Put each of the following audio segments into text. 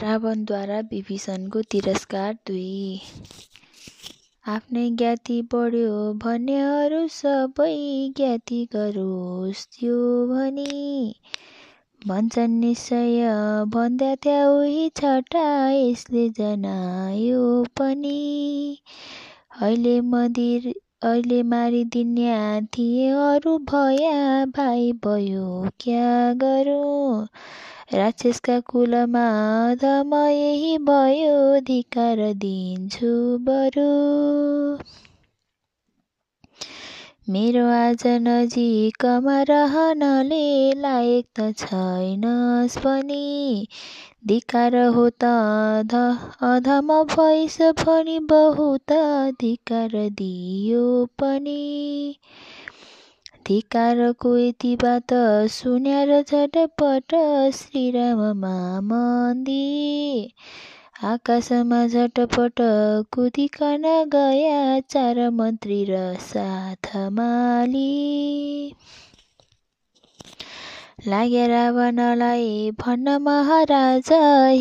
रावणद्वारा विभीषणको तिरस्कार दुई। आफ्नै ज्ञाति बढ्यो भने अरू सबै ज्ञाति गरोस् त्यो भनी। भन्छन् निश्चय भन्दा त्या उही छटा यसले जनायो पनि। अहिले मदिर अहिले मारिदिन्या थिए अरू भया भाइ भयो क्या गरौँ? राक्षसका कुलमा अधम यही भयो धिकार दिन्छु बरु। मेरो आज नजिकमा रहनले लायक त छैनस् पनि। धिकार हो त अधम भइस भनी बहुत धिकार दियो पनि। धिकारको यति बात सुन्यार झटपट श्रीराममा मन्दी। आकाशमा झटपट कुदिकन गया चार मन्त्री र साथ माली। लाग्या रावणलाई भन्न महाराज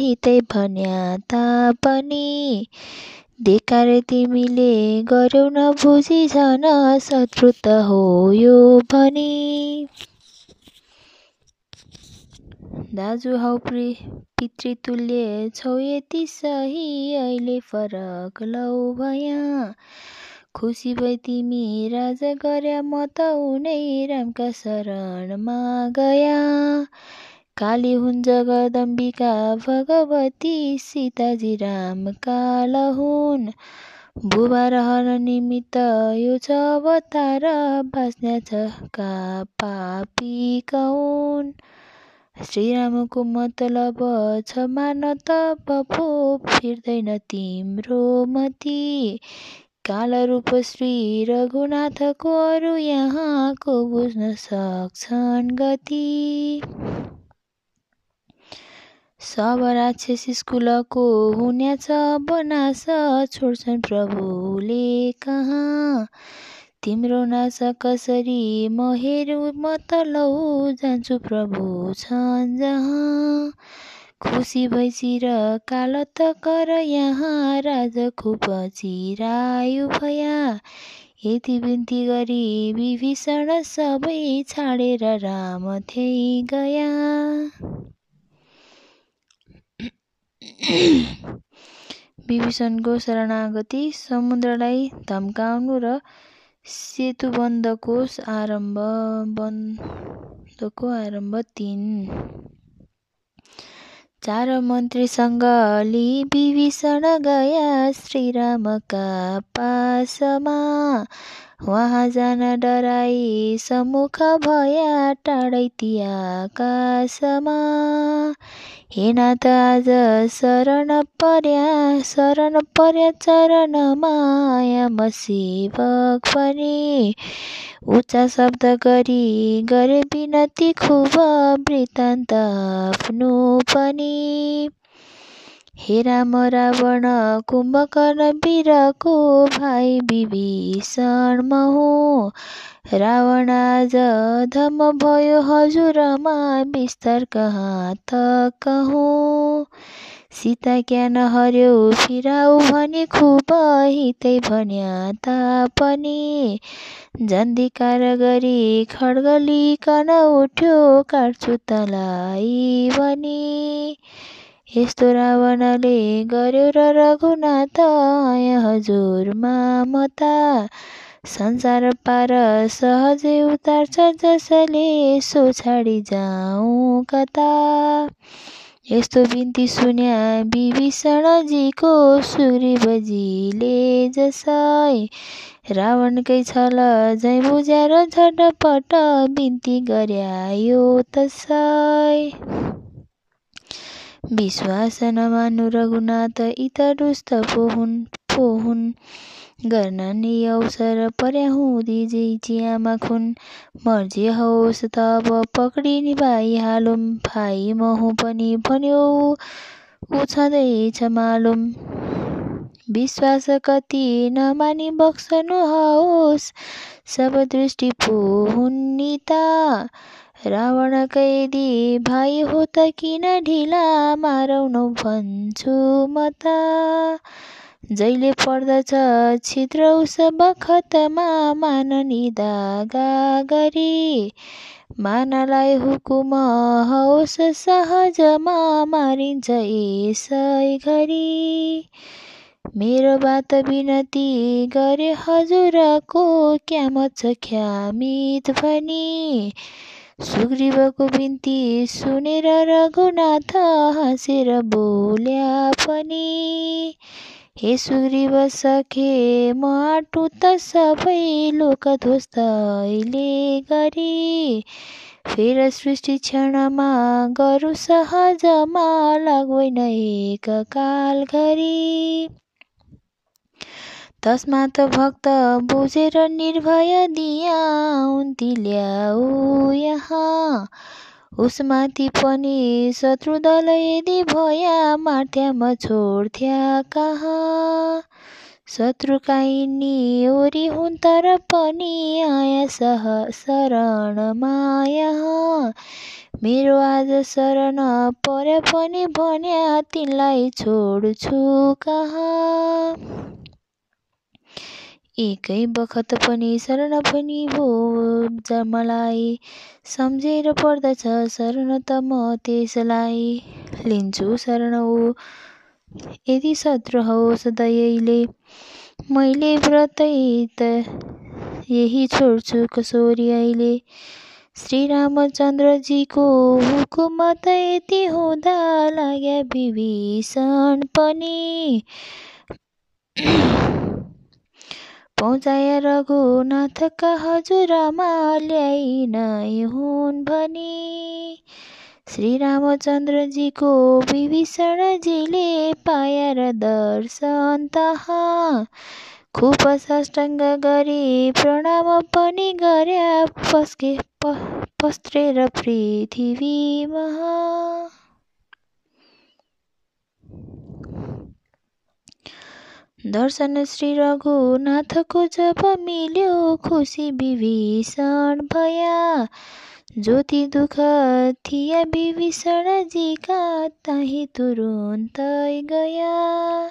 हितै भन्या तापनि। धिकार तिमीले गर्यौ नबुझी झन शत्रु त हो यो भनी। दाजु हौ पितृतुल्य छौ यति सही अहिले फरक लौ भया। खुसी भई तिमी राज गर्या म त उनै रामका शरणमा गया। काली हुन् जगदम्बिका भगवती सीताजी राम काल हुन् बुबा रहन निमित्त यो छ अवतार बाँच्ने छ का पापी कौन? श्रीरामको मतलब छ मान बफो फिर्दैन तिम्रो मती। काल रूप श्री रघुनाथको अरू यहाँको बुझ्न सक्छन् गति। सब राक्षस स्कुलको हुनेछ बनास छोड्छन् प्रभुले कहाँ? तिम्रो नाश कसरी म हेरु म त लौ जान्छु प्रभु छन् जहाँ। खुसी भई चिर काल त कर यहाँ राज खुब चिरायु भया। यति बिन्ती गरी विभीषण सबै छाडेर राम थै गया। विभीषणको शरणागति समुद्रलाई धम्काउनु र सेतुबन्धको आरम्भ बन्धको आरम्भ तिन। चार मन्त्रीसँग लि विभीषण गया श्रीरामका पासमा। वहाँ जान डराई सम्मुख भया टाढै ती आकाशमा हे नाथ आज शरण पर्या शरण पर्या चरण माया म सेवक पनि उच्च शब्द गरी गरे विनती खुब वृत्तान्त आफ्नो पनि हे राम रावण कुम्भकर्ण वीरको भाइ विभीषण म हुँ रावण आज धम भयो हजुरमा बिस्तार कहाँ त कहूँ। सीता क्यान हर्यो फिराउ भनी खुब हितै भन्या तापनि जन्धिकार गरी खड्ग लिकन उठ्यो काट्छु तलाई भनी यस्तो रावणले गर्यो र रघुनाथ हजुरमा मता संसार पार सहजै उतार्छ जसले सो छाडी जाउँ कता यस्तो बिन्ती सुन्या विभीषणजीको सुग्रीवजीले जसै रावणकै छल झै बुझ्याएर झटपट बिन्ती गर्यायो तसै विश्वास नमान्नु रघुनाथ इत रुष्ट पोहुन् पोहुन्। गर्न नि अवसर पर्या हुँदी चियामा खुन मर्जी होस् त अब पक्रिने भाइ हालौँ भाइ महु पनि भन्यो ऊ छँदैछ मालुम। विश्वास कति नमानी बक्सनु होस् सब दृष्टि पोहुन् नि त रावण कैदी भाइ हो त किन ढिला मारौँ भन्छु म त जहिले पर्दछ छिद्र उस बखतमा माननी दागा गरी। मानलाई हुकुम होस् सहजमा मारिन्छ यसै घरी। मेरो बात बिनती गरे हजुरको क्यामत छ ख्यामित भनी। सुग्रीवको बिन्ती सुनेर रघुनाथ हाँसेर बोल्या पनि हे सुग्रीव सखे म आटु त सबै लोक ध्वस्त अहिले गरी। फेर सृष्टि क्षणमा गरु सहजमा लाग्दैन एक काल घरी। तस्मात भक्त बुझेर निर्भय दिया उन्ती ल्याऊ यहाँ। उसमाथि पनि शत्रु दल यदि भया मार्थ्यामा छोड्थ्या कहाँ? शत्रु काइनी ओरी हुन् तर पनि आया सह शरणमा यहाँ। मेरो आज शरण पर्या पनि भन्या तिनलाई छोड्छु कहाँ? एकै बखत पनि शरण पनि भो मलाई। सम्झेर पर्दछ शरण त म त्यसलाई। लिन्छु शरण ऊ। यदि शत्रु होस् दयैले मैले व्रतै त यही छोड्छु कसोरी अहिले। श्रीरामचन्द्रजीको हुकुम त यति हुँदा लाग्या विभीषण पनि। पहुँचाया रघुनाथका हजुरमा नै हुन् भनी। श्रीरामचन्द्रजीको विभीषणजीले पाएर दर्शन तहाँ। खुब साष्टाङ्ग गरी प्रणाम पनि गर्या पस्के पस्त्रेर पृथ्वीमा दर्शन श्री रघुनाथको जब मिल्यो खुसी विभीषण भया। ज्योति दुःख थिया विभीषणजीका ताही तुरुन्तै गया।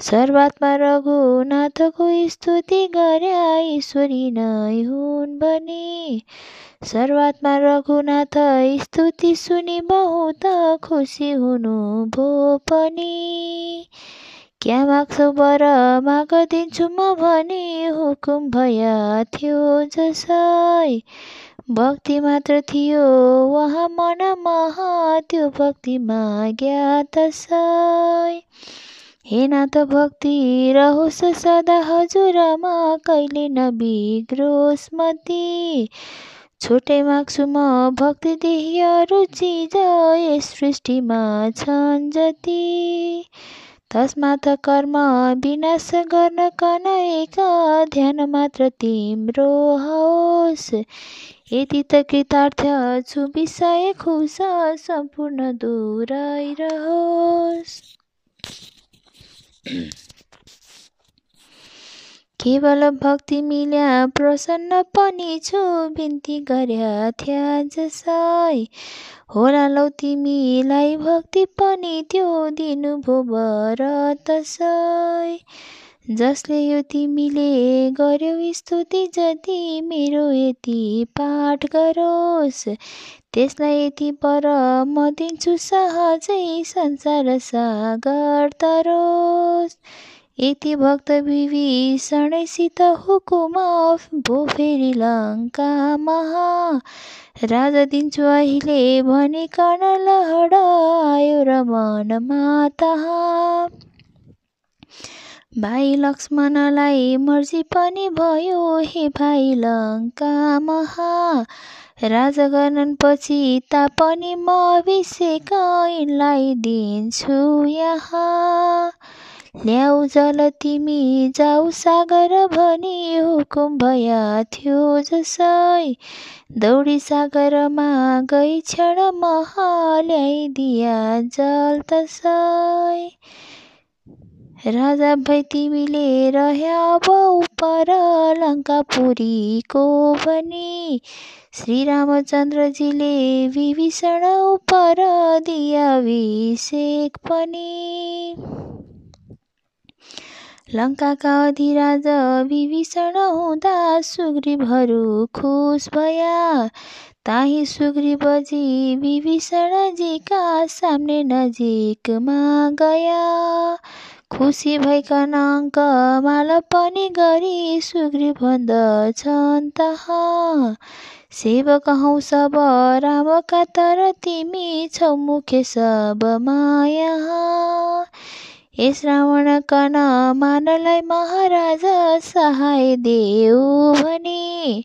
सर्वात्मा रघुनाथको स्तुति गर्या ईश्वरी नै हुन् भने। सर्वात्मा रघुनाथ स्तुति सुनि बहुत खुसी हुनु भो पनि। क्या माग्छौ बर माग दिन्छु म भने हुकुम भया थियो जसै भक्ति मात्र थियो उहाँ मनमा त्यो भक्ति माग्या तसै। हे नाथ भक्ति रहोस् सदा हजुरमा कहिले नबिग्रोस् मती। छुट्टै माग्छु म भक्तिदेखि अरू चिज यस सृष्टिमा छन् जति। तस्मात् कर्म विनाश गर्न कनैक ध्यान मात्र तिम्रो होस्। यति त कृतार्थ छु विषय खुस सम्पूर्ण दूरै रहोस्। केवल भक्ति मिल्या प्रसन्न पनि छु बिन्ती गर्या जसै होला लौ तिमीलाई भक्ति पनि त्यो दिनुभो वर तसै जसले यो तिमीले गर्यौ स्तुति जति मेरो यति पाठ गरोस्। त्यसलाई यति पर म दिन्छु सहजै संसार सागर तरोस्। भक्त विभीषणैसित हुकुम भो फेरि लङ्कामा राजा दिन्छु अहिले भनिकन लहड आयो र मनमा तहाँ भाइ लक्ष्मणलाई मर्जी पनि भयो हे भाइ लङ्कामा राजा पछि तापनि म अभिषेक यिनलाई दिन्छु यहाँ। ल्याउ जल तिमी जाऊ सागर भनी हुकुम भया थियो जसै। दौडी सागरमा गई क्षण महा ल्याइदिया जल तसै। राजा भई तिमीले रह्या अब पर लङ्कापुरीको भने। श्रीरामचन्द्रजीले विभीषण उपर दिया अभिषेक पनि। लङ्काका अधिराज विभीषण हुँदा सुग्रीवहरू खुस भया। ताही सुग्रीवजी विभीषणजीका सामने नजिकमा गया खुसी भइकन अङ्क माल पनि गरी सुग्री भन्दछन् तहा। सेवक हौ सब रामका तर तिमी छौ मुखे सब माया। यस रावण कन मानलाई महाराज सहाय देऊ भने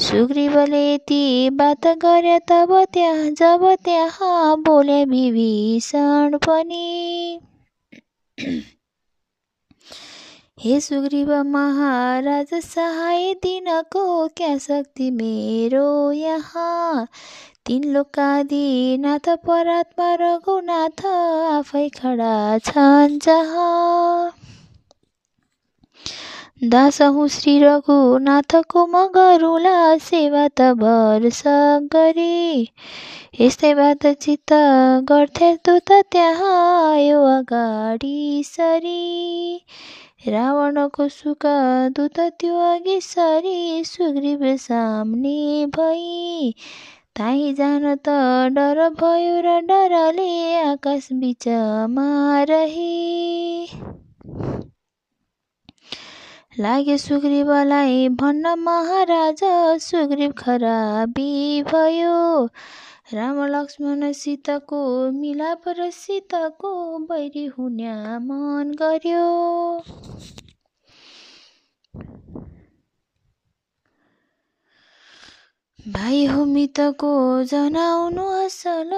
सुग्रीवले ती बात गरे तब त्यहाँ जब त्यहाँ बोले विभीषण पनि हे सुग्रीव महाराज सहाय दिनको क्या शक्ति मेरो यहाँ तिन लोकादिनाथ परात्मा रघुनाथ आफै खडा छन् जहाँ। दास हुँ श्री रघुनाथको म गरुला सेवा त वर्ष गरी यस्तै बात चित्त गर्थे दूत त्यहाँ आयो अगाडि सरी। रावणको सुख दूत त्यो अघि सरी सुग्रीव सामने भई। ताही जान त डर भयो र डरले आकाश बिचमा रही लाग्यो सुग्रीवलाई भन्न महाराज सुग्रीव खराबी भयो राम लक्ष्मण सीताको मिलाप र सीताको बैरी हुन्या मन गर्यो भाइ हो मितको जनाउनु असल।